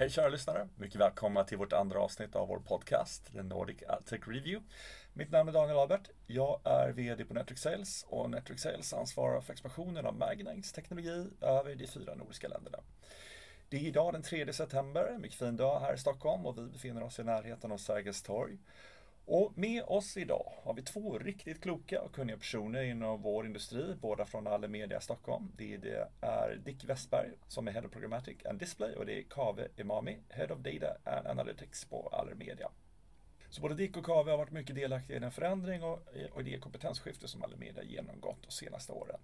Hej kära lyssnare! Mycket välkomna till vårt andra avsnitt av vår podcast, The Nordic Tech Review. Mitt namn är Daniel Albert. Jag är VD på Network Sales och Network Sales ansvarar för expansionen av Magnite teknologi över de fyra nordiska länderna. Det är idag den 3 september, en mycket fin dag här i Stockholm och vi befinner oss i närheten av Sergels torg. Och med oss idag har vi två riktigt kloka och kunniga personer inom vår industri, båda från Allemedia Stockholm. Det, är Dick Westberg som är Head of Programmatic and Display och det är Kave Imami, Head of Data and Analytics på Allemedia. Så både Dick och Kave har varit mycket delaktiga i den förändring och, och det kompetensskifte som Allemedia genomgått de senaste åren.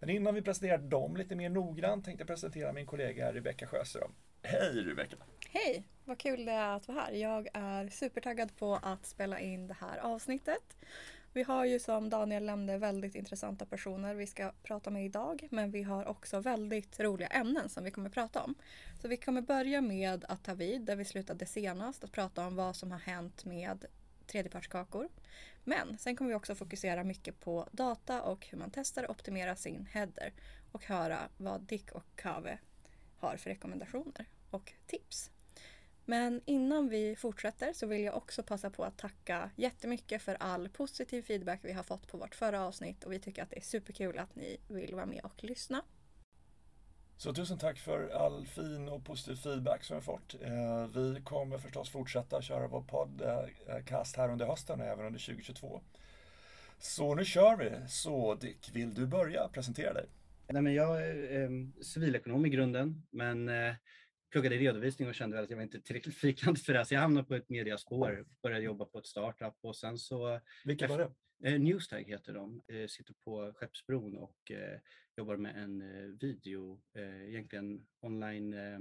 Men innan vi presenterar dem lite mer noggrant tänkte jag presentera min kollega Rebecka Sjöström. Hej Rebecka! Hej! Vad kul det är att vara här. Jag är supertaggad på att spela in det här avsnittet. Vi har ju som Daniel nämnde väldigt intressanta personer vi ska prata med idag men vi har också väldigt roliga ämnen som vi kommer prata om. Så vi kommer börja med att ta vid där vi slutade senast att prata om vad som har hänt med tredjepartskakor. Men sen kommer vi också fokusera mycket på data och hur man testar och optimerar sin header och höra vad Dick och Kave har för rekommendationer och tips. Men innan vi fortsätter så vill jag också passa på att tacka jättemycket för all positiv feedback vi har fått på vårt förra avsnitt och vi tycker att det är superkul att ni vill vara med och lyssna. Så tusen tack för all fin och positiv feedback som vi fått. Eh, vi kommer förstås fortsätta köra vår podcast här under hösten och även under 2022. Så nu kör vi. Så Dick, vill du börja presentera dig? Nej, men jag är eh, civilekonom i grunden, men eh, pluggade redovisning och kände väl att jag var inte tillräckligt fyrkantig för det. Så jag hamnade på ett mediaspår, började jobba på ett startup och sen så... Vilka var det? Eh, Newstag heter de, eh, sitter på Skeppsbron och eh, jobbar med en eh, video, eh, egentligen online eh,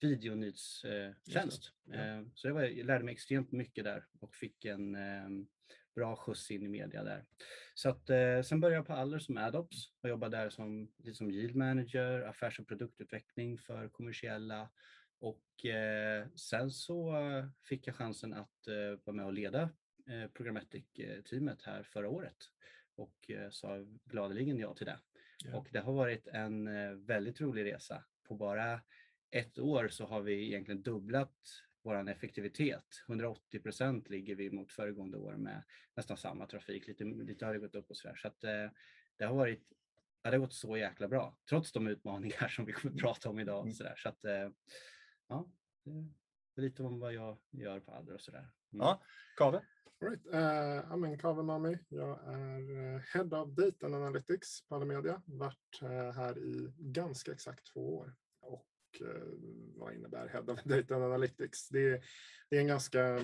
videonyhetstjänst. Ja. Så jag, var, jag lärde mig extremt mycket där och fick en bra skjuts in i media där. Så att, eh, sen började jag på Aller som Adops och jobbade där som, som yield manager, affärs och produktutveckling för kommersiella och eh, sen så fick jag chansen att eh, vara med och leda eh, Programmatic-teamet här förra året och eh, sa gladeligen ja till det. Yeah. Och det har varit en eh, väldigt rolig resa. På bara ett år så har vi egentligen dubblat vår effektivitet. 180 procent ligger vi mot föregående år med nästan samma trafik. Lite, lite har det gått upp och så där. Så att, eh, det har varit ja, det har gått så jäkla bra, trots de utmaningar som vi kommer att prata om idag. Så, där. så att, eh, ja, det är lite om vad jag gör på Adder och sådär. Mm. Ja, Kave? Right. Uh, I'm in Kave Mami. Jag är Head of Data and Analytics på Allemedia. Varit uh, här i ganska exakt två år. Och Eh, vad innebär Head of Data Analytics? Det är, det är en ganska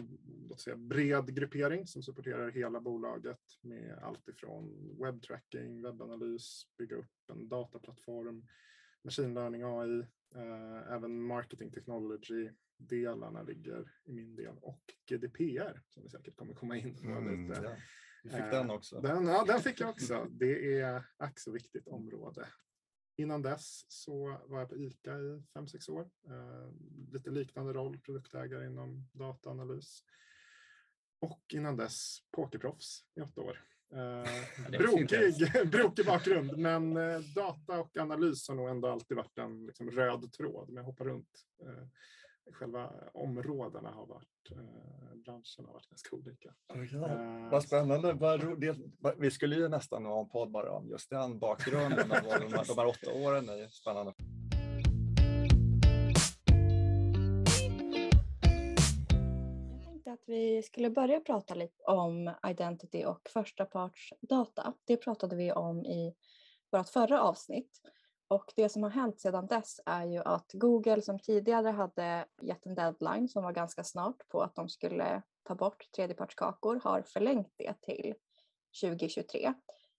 låt säga, bred gruppering som supporterar hela bolaget med allt ifrån webbtracking, webbanalys, bygga upp en dataplattform, machine learning, AI, eh, även marketing technology delarna ligger i min del och GDPR som vi säkert kommer komma in på mm, lite. Ja. Vi fick den också. Den, ja, den fick jag också. Det är ack så viktigt område. Innan dess så var jag på ICA i fem sex år. Eh, lite liknande roll, produktägare inom dataanalys. Och innan dess pokerproffs i åtta år. Eh, brokig, brokig bakgrund, men eh, data och analys har nog ändå alltid varit en liksom, röd tråd. Men jag hoppar runt eh, själva områdena har varit, eh, branscherna har varit ganska olika. Eh, vad spännande. vi skulle ju nästan ha en podd bara om just den bakgrunden de, här, de här åtta åren. är spännande. Jag tänkte att vi skulle börja prata lite om identity och första parts data. Det pratade vi om i vårt förra avsnitt. Och det som har hänt sedan dess är ju att Google som tidigare hade gett en deadline som var ganska snart på att de skulle ta bort tredjepartskakor har förlängt det till 2023.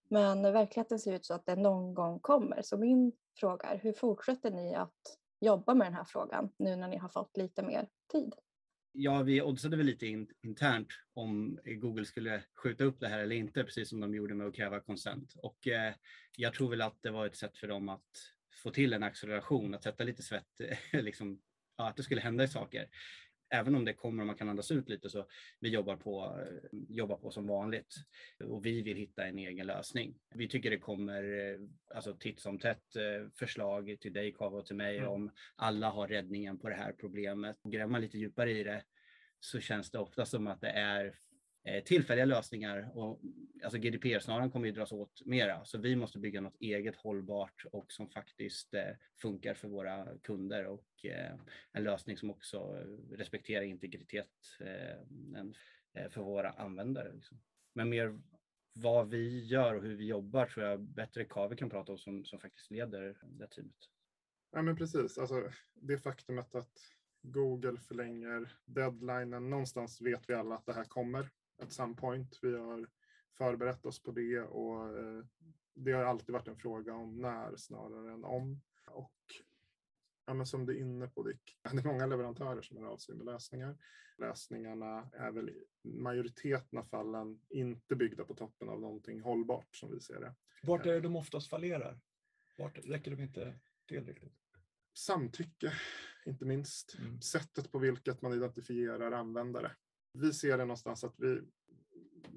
Men verkligheten ser ut så att det någon gång kommer. Så min fråga är hur fortsätter ni att jobba med den här frågan nu när ni har fått lite mer tid? Ja, vi oddsade väl lite in, internt om Google skulle skjuta upp det här eller inte, precis som de gjorde med att kräva konsent. Och eh, jag tror väl att det var ett sätt för dem att få till en acceleration, att sätta lite svett, liksom, ja, att det skulle hända saker även om det kommer och man kan andas ut lite så vi jobbar på, eh, jobbar på som vanligt och vi vill hitta en egen lösning. Vi tycker det kommer eh, alltså titt som tätt eh, förslag till dig Kava och till mig mm. om alla har räddningen på det här problemet. Gräver man lite djupare i det så känns det ofta som att det är Eh, tillfälliga lösningar och alltså GDPR-snaran kommer ju dras åt mera, så vi måste bygga något eget hållbart och som faktiskt eh, funkar för våra kunder och eh, en lösning som också respekterar integritet för våra användare. Liksom. Men mer vad vi gör och hur vi jobbar tror jag bättre Kave kan prata om som, som faktiskt leder det teamet. Ja men precis, alltså det faktumet att Google förlänger deadlinen. Någonstans vet vi alla att det här kommer at some point. Vi har förberett oss på det och eh, det har alltid varit en fråga om när snarare än om. Och ja, men som du är inne på Dick, det är många leverantörer som har av sig med lösningar. Lösningarna är väl i majoriteten av fallen inte byggda på toppen av någonting hållbart som vi ser det. Vart är det de oftast fallerar? Vart räcker de inte till riktigt? Samtycke, inte minst. Mm. Sättet på vilket man identifierar användare vi ser det någonstans att vi,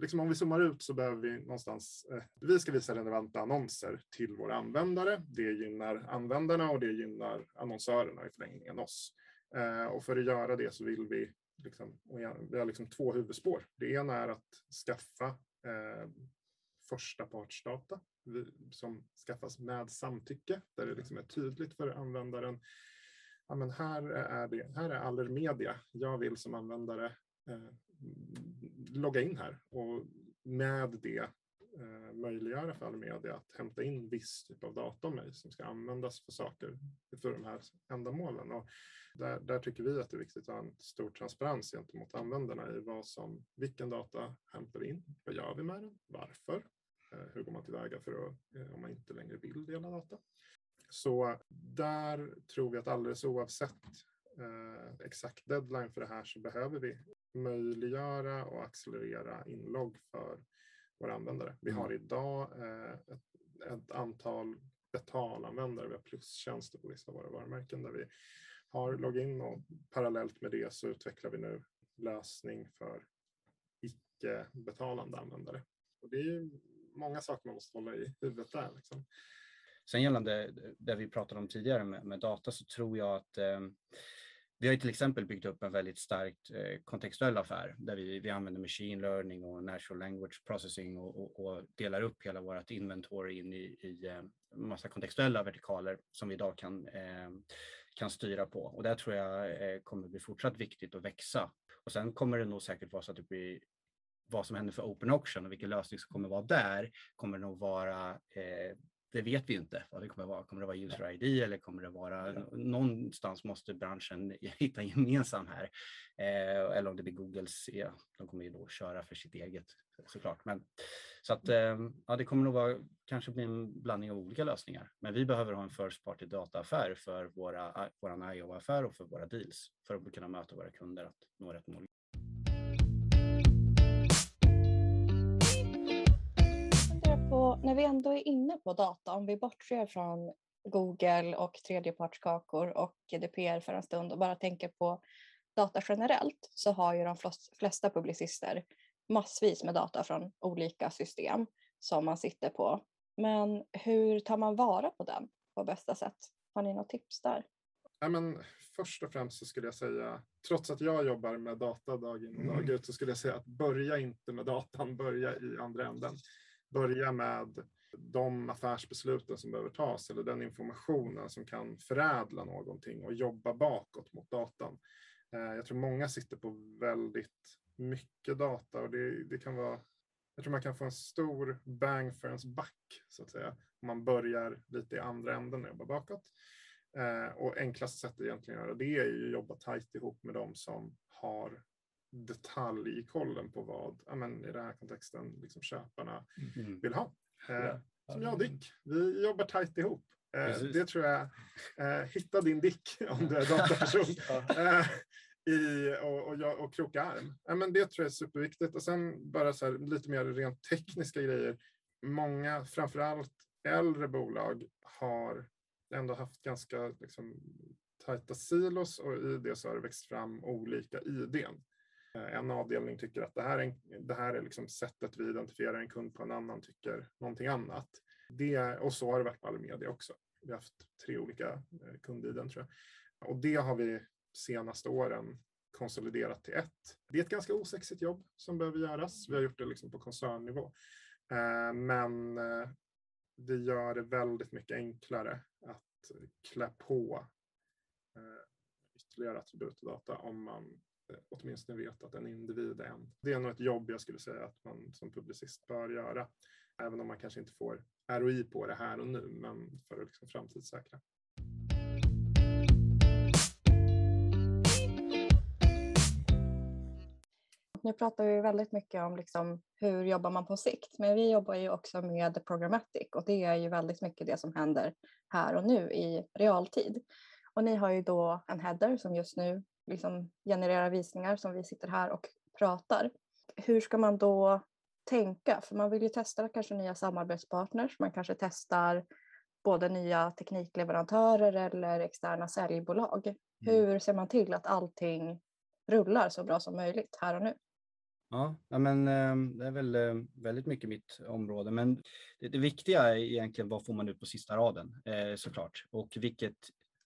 liksom om vi zoomar ut så behöver vi någonstans, eh, vi ska visa relevanta annonser till våra användare. Det gynnar användarna och det gynnar annonsörerna i förlängningen oss. Eh, och för att göra det så vill vi, liksom, vi har liksom två huvudspår. Det ena är att skaffa eh, första partsdata som skaffas med samtycke, där det liksom är tydligt för användaren ja, men här är det, här är Allermedia. Jag vill som användare Eh, logga in här och med det eh, möjliggöra för Almedia att hämta in viss typ av data om mig som ska användas för saker för de här ändamålen. Och där, där tycker vi att det är viktigt att ha en stor transparens gentemot användarna i vad som, vilken data hämtar vi in, vad gör vi med den, varför, eh, hur går man tillväga för att, eh, om man inte längre vill dela data. Så där tror vi att alldeles oavsett eh, exakt deadline för det här så behöver vi möjliggöra och accelerera inlogg för våra användare. Vi har mm. idag eh, ett, ett antal betalanvändare, vi har plustjänster på vissa av våra varumärken där vi har login och parallellt med det så utvecklar vi nu lösning för icke betalande användare. Och det är många saker man måste hålla i huvudet där. Liksom. Sen gällande det vi pratade om tidigare med, med data så tror jag att eh, vi har ju till exempel byggt upp en väldigt starkt eh, kontextuell affär där vi, vi använder machine learning och natural language processing och, och, och delar upp hela vårt inventory in i, i eh, massa kontextuella vertikaler som vi idag kan, eh, kan styra på. Och det tror jag eh, kommer bli fortsatt viktigt att växa. Och sen kommer det nog säkert vara så att det blir vad som händer för Open Auction och vilken lösning som kommer vara där kommer nog vara eh, det vet vi inte vad det kommer vara. Kommer det vara user ID eller kommer det vara någonstans måste branschen hitta en gemensam här. Eh, eller om det blir Googles, ja, de kommer ju då köra för sitt eget såklart. Men, så att eh, ja, det kommer nog vara kanske bli en blandning av olika lösningar. Men vi behöver ha en first party dataaffär för våra, våran IO-affär och för våra deals för att kunna möta våra kunder att nå rätt mål. Och när vi ändå är inne på data, om vi bortser från Google och tredjepartskakor och GDPR för en stund och bara tänker på data generellt så har ju de flesta publicister massvis med data från olika system som man sitter på. Men hur tar man vara på den på bästa sätt? Har ni något tips där? Ja, men först och främst så skulle jag säga, trots att jag jobbar med data dag in och dag ut, så skulle jag säga att börja inte med datan, börja i andra änden börja med de affärsbesluten som behöver tas eller den informationen som kan förädla någonting och jobba bakåt mot datan. Eh, jag tror många sitter på väldigt mycket data och det, det kan vara jag tror man kan få en stor bang för ens back så att säga om man börjar lite i andra änden och jobbar bakåt. Eh, och enklaste sättet egentligen att göra det är ju att jobba tajt ihop med dem som har detaljkollen på vad, ja, men i den här kontexten, liksom köparna mm. vill ha. Eh, som jag och Dick, vi jobbar tajt ihop. Eh, det tror jag, eh, hitta din Dick om du är dataperson. eh, i, och, och, och kroka arm. Ja, men det tror jag är superviktigt. Och sen bara så här, lite mer rent tekniska grejer. Många, framförallt äldre bolag, har ändå haft ganska liksom, tajta silos och i det så har det växt fram olika idén. Eh, en avdelning tycker att det här är, det här är liksom sättet vi identifierar en kund på, en annan tycker någonting annat. Det, och så har det varit på Allemedia också. Vi har haft tre olika eh, kundiden tror jag. Och det har vi senaste åren konsoliderat till ett. Det är ett ganska osexigt jobb som behöver göras. Vi har gjort det liksom på koncernnivå. Eh, men det gör det väldigt mycket enklare att klä på ytterligare attribut och data om man Eh, åtminstone vet att en individ är en. Det är nog ett jobb jag skulle säga att man som publicist bör göra. Även om man kanske inte får ROI på det här och nu, men för att liksom framtidssäkra. Nu pratar vi väldigt mycket om liksom hur jobbar man på sikt, men vi jobbar ju också med programmatic och det är ju väldigt mycket det som händer här och nu i realtid. Och ni har ju då en header som just nu liksom genererar visningar som vi sitter här och pratar. Hur ska man då tänka? För man vill ju testa kanske nya samarbetspartners, man kanske testar både nya teknikleverantörer eller externa säljbolag. Mm. Hur ser man till att allting rullar så bra som möjligt här och nu? Ja, men ehm, det är väl eh, väldigt mycket mitt område. Men det, det viktiga är egentligen vad får man ut på sista raden eh, såklart och vilket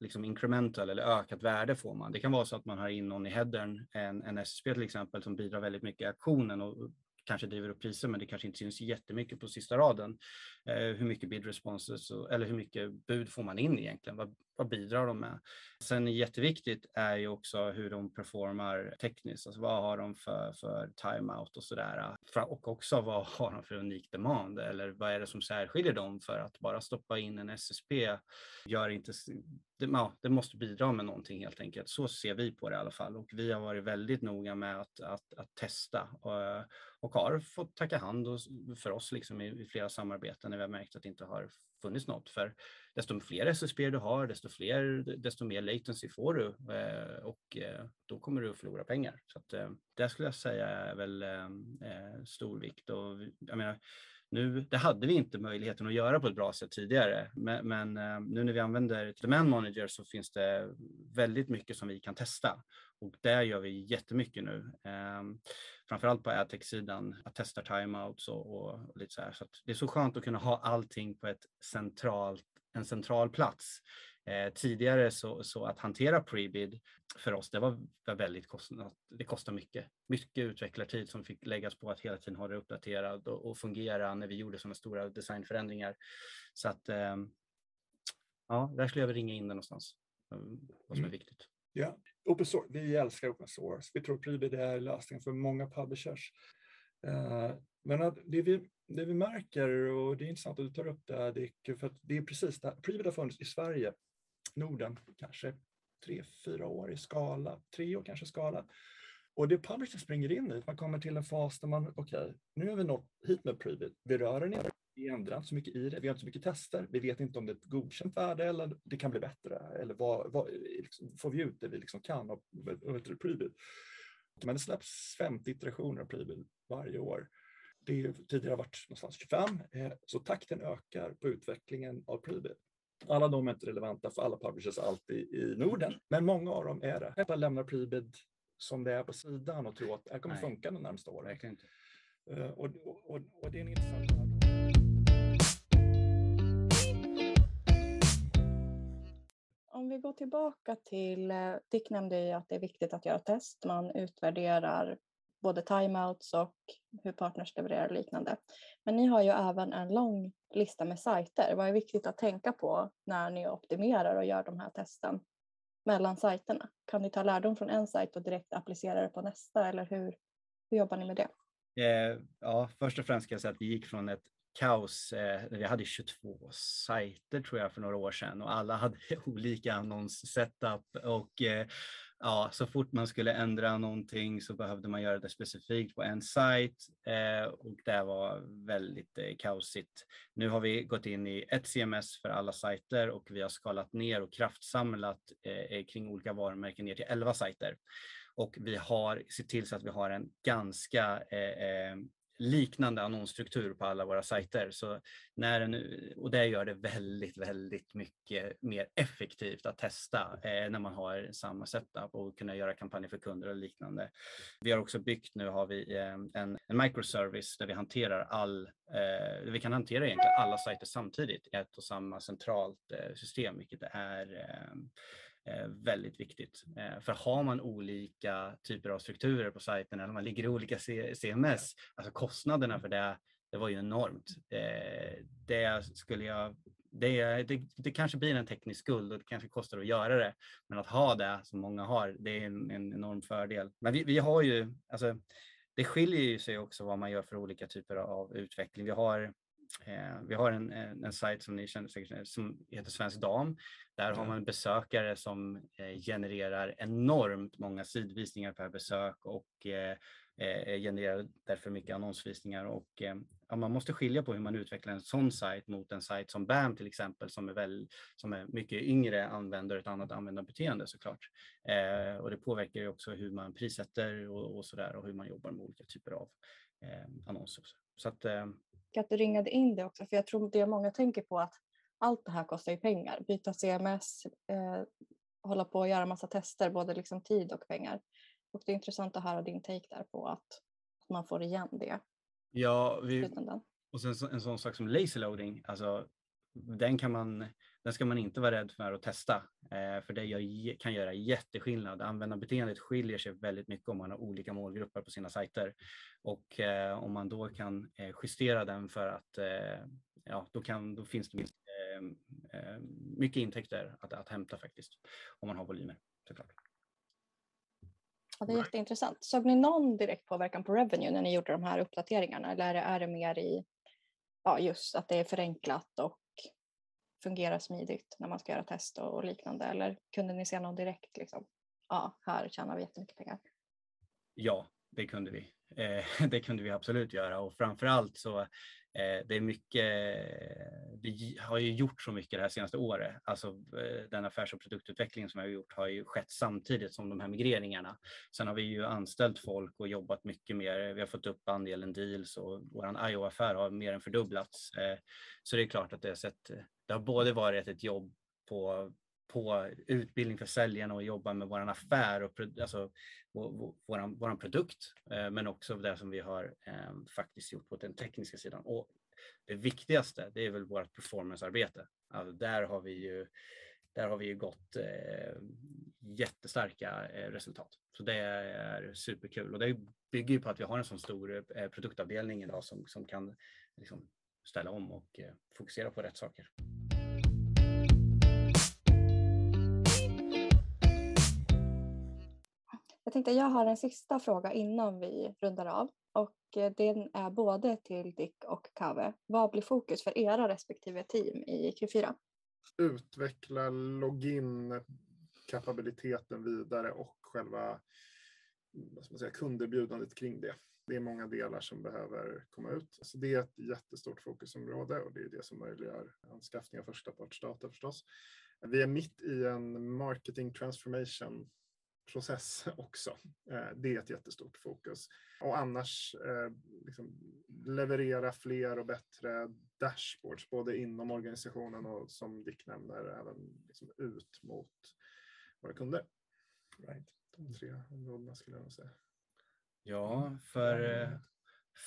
liksom incremental eller ökat värde får man. Det kan vara så att man har in någon i headern, en, en SSP till exempel, som bidrar väldigt mycket i aktionen och kanske driver upp priser men det kanske inte syns jättemycket på sista raden. Eh, hur mycket bid responses eller hur mycket bud får man in egentligen? Vad, vad bidrar de med? Sen jätteviktigt är ju också hur de performar tekniskt. Alltså vad har de för, för timeout och sådär. Och också vad har de för unik demand eller vad är det som särskiljer dem för att bara stoppa in en SSP gör inte det, ja, det måste bidra med någonting helt enkelt. Så ser vi på det i alla fall och vi har varit väldigt noga med att, att, att testa och, och har fått tacka hand för oss liksom i, i flera samarbeten när vi har märkt att det inte har funnits något. För desto fler SSP du har, desto, fler, desto mer latency får du eh, och eh, då kommer du att förlora pengar. Så att, det skulle jag säga är väl stor vikt. Och, jag menar, nu, det hade vi inte möjligheten att göra på ett bra sätt tidigare, men, men eh, nu när vi använder Demand Manager så finns det väldigt mycket som vi kan testa och där gör vi jättemycket nu. Um, framförallt på adtech-sidan, att testa timeouts och, och, lite så här. Så det är så skönt att kunna ha allting på ett centralt, en central plats. Eh, tidigare så, så, att hantera prebid för oss, det var, var väldigt kostnad, det kostar mycket. Mycket utvecklartid som fick läggas på att hela tiden ha det uppdaterat och, och fungera när vi gjorde sådana stora designförändringar. Så att eh, ja, där skulle jag vilja ringa in det någonstans, eh, vad som är mm. viktigt. Ja, open source. Vi älskar open source. Vi tror Pribid är lösningen för många publishers. Uh, men det vi, det vi märker, och det är intressant att du tar upp det, Dick, för att det är precis det här. Pribid har funnits i Sverige, Norden, kanske tre, fyra år i skala, tre år kanske skala. Och det publisher springer in i, man kommer till en fas där man, okej, okay, nu har vi nått hit med Privit, vi rör den inte, vi ändrar inte så mycket i det, vi har inte så mycket tester, vi vet inte om det är ett godkänt värde eller det kan bli bättre, eller vad, vad liksom, får vi ut det vi liksom kan av, av Men det släpps 50 iterationer av Privit varje år. Det är, tidigare varit någonstans 25, eh, så takten ökar på utvecklingen av Privit. Alla de är inte relevanta för alla publishers alltid i Norden, men många av dem är det. Jag lämnar Prebid som det är på sidan och tror att det här kommer Nej. funka de närmaste åren. Uh, och, och, och, det är en intressant om vi går tillbaka till, eh, Dick nämnde ju att det är viktigt att göra test. Man utvärderar både timeouts och hur partners levererar och liknande. Men ni har ju även en lång lista med sajter. Vad är viktigt att tänka på när ni optimerar och gör de här testen mellan sajterna? Kan ni ta lärdom från en sajt och direkt applicera det på nästa eller hur, hur jobbar ni med det? Eh, ja, först och främst ska jag säga att vi gick från ett kaos. Eh, vi hade 22 sajter tror jag för några år sedan och alla hade olika annons-setup och eh, ja, så fort man skulle ändra någonting så behövde man göra det specifikt på en sajt eh, och det var väldigt eh, kaosigt. Nu har vi gått in i ett CMS för alla sajter och vi har skalat ner och kraftsamlat eh, eh, kring olika varumärken ner till 11 sajter och vi har sett till så att vi har en ganska liknande annonsstruktur på alla våra sajter. Så när en, och det gör det väldigt, väldigt mycket mer effektivt att testa eh, när man har samma setup och kunna göra kampanjer för kunder och liknande. Vi har också byggt, nu har vi eh, en, en microservice där vi hanterar all, eh, vi kan hantera egentligen alla sajter samtidigt i ett och samma centralt eh, system, vilket är eh, Eh, väldigt viktigt. Eh, för har man olika typer av strukturer på sajten eller man ligger i olika CMS, alltså kostnaderna för det, det var ju enormt. Eh, det skulle jag det, det, det, kanske blir en teknisk skuld och det kanske kostar att göra det. Men att ha det som många har, det är en, en enorm fördel. Men vi, vi har ju, alltså, det skiljer ju sig också vad man gör för olika typer av utveckling. Vi har Eh, vi har en, en, en sajt som ni känner säkert som heter Svensk Dam. Där har man besökare som eh, genererar enormt många sidvisningar per besök och eh, eh genererar därför mycket annonsvisningar. Och, eh, ja, man måste skilja på hur man utvecklar en sån sajt mot en sajt som BAM till exempel som är, väl, som är mycket yngre använder ett annat användarbeteende såklart. Eh, och det påverkar ju också hur man prissätter och, och sådär och hur man jobbar med olika typer av annonser. Så att, att du ringade in det också, för jag tror det många tänker på att allt det här kostar ju pengar. Byta CMS, eh, hålla på och göra massa tester, både liksom tid och pengar. Och det är intressant att höra din take där på att, att man får igen det. Ja, vi, och sen en sån sak som lazy loading, alltså den, kan man, den ska man inte vara rädd för att testa, eh, för det kan göra jätteskillnad. Användarbeteendet skiljer sig väldigt mycket om man har olika målgrupper på sina sajter. Och eh, om man då kan eh, justera den för att, ja, då, kan, då finns det mycket intäkter att, att hämta faktiskt, om man har volymer såklart. Ja, det är jätteintressant. Såg ni någon direkt påverkan på revenue när ni gjorde de här uppdateringarna eller är det mer i ja, just att det är förenklat och fungerar smidigt när man ska göra test och liknande? Eller kunde ni se någon direkt, liksom, ja, här tjänar vi jättemycket pengar? Ja, det kunde vi. Eh, det kunde vi absolut göra och framför allt så Eh, det är mycket, vi har ju gjort så mycket det här senaste året. Alltså eh, den affärs och produktutvecklingen som vi har gjort har ju skett samtidigt som de här migreringarna. Sen har vi ju anställt folk och jobbat mycket mer. Vi har fått upp andelen deals och vår IO-affär har mer än fördubblats. Eh, så det är klart att det har, sett, det har både varit ett jobb på på utbildning för säljarna och jobba med vår affär och alltså, vår, vår produkt, eh, men också det som vi har eh, faktiskt gjort på den tekniska sidan. Och det viktigaste, det är väl vårt performancearbete. Alltså, där har vi ju där har vi ju gått eh, jättestarka eh, resultat. Så det är superkul och det bygger ju på att vi har en sån stor eh, produktavdelning idag som, som kan liksom, ställa om och eh, fokusera på rätt saker. Jag tänkte jag har en sista fråga innan vi rundar av och eh, den är både till Dick och Kave. Vad blir fokus för era respektive team i Q4? Utveckla login kapabiliteten vidare och själva vad ska man säga, kunderbjudandet kring det. Det är många delar som behöver komma ut. Så det är ett jättestort fokusområde och det är det som möjliggör anskaffning av förstapartsdata förstås. Vi är mitt i en marketing transformation process också. Eh, det är ett jättestort fokus. Och annars eh, liksom leverera fler och bättre dashboards, både inom organisationen och som Dick nämner, även liksom ut mot våra kunder. Right. De tre områdena skulle jag säga. Ja, för, eh,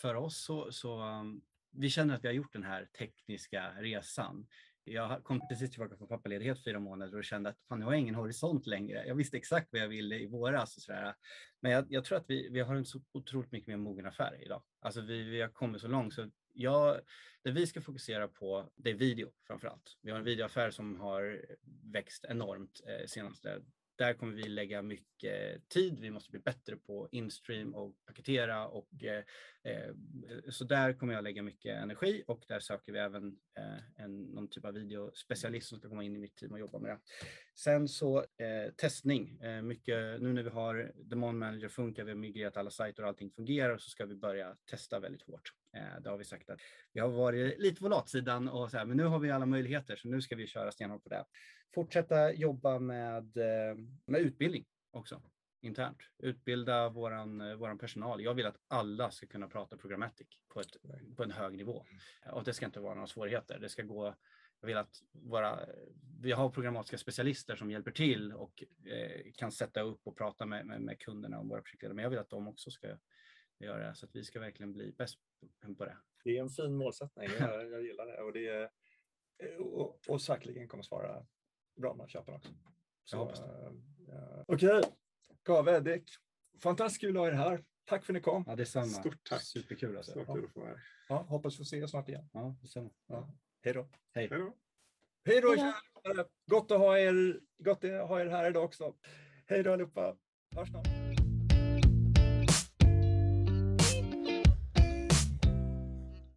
för oss så, så um, vi känner att vi har gjort den här tekniska resan jag kom precis tillbaka från pappaledighet fyra månader och kände att fan, nu har jag ingen horisont längre. Jag visste exakt vad jag ville i våras. Och sådär. Men jag, jag, tror att vi, vi har en så otroligt mycket mer mogen affär idag. Alltså vi, vi har kommit så långt. Så jag, det vi ska fokusera på det är video framför allt. Vi har en videoaffär som har växt enormt eh, senaste där kommer vi lägga mycket tid. Vi måste bli bättre på instream och paketera och eh, eh, så där kommer jag lägga mycket energi och där söker vi även eh, en, någon typ av videospecialist som ska komma in i mitt team och jobba med det. Sen så eh, testning, eh, mycket nu när vi har Demand Manager funkar, vi har migrerat alla sajter och allting fungerar så ska vi börja testa väldigt hårt. Eh, det har vi sagt att vi har varit lite på latsidan och så här, men nu har vi alla möjligheter så nu ska vi köra stenhårt på det. Fortsätta jobba med, eh, med utbildning också. internt. Utbilda våran, eh, våran personal. Jag vill att alla ska kunna prata programmatic på, ett, på en hög nivå. Och det ska inte vara några svårigheter. Det ska gå jag vill att våra, vi har programmatiska specialister som hjälper till och eh, kan sätta upp och prata med, med, med kunderna om våra projektledare. Men jag vill att de också ska göra så att vi ska verkligen bli bäst på det. Det är en fin målsättning. Jag, jag gillar det och det är, och, och säkerligen kommer svara bra med köpen också. Så, jag hoppas det. Uh, Okej, okay. Kave, Dick. Fantastiskt kul att ha er här. Tack för att ni kom. Ja, detsamma. Stort tack. Superkul. Alltså. Så kul att få vara här. Ja, hoppas få se er snart igen. Ja, detsamma. Ja. Hej då. Hej. Hej då. Hej då, kära. Gott att ha er, gott att ha er här idag också. Hej då allihopa. Hörs snart.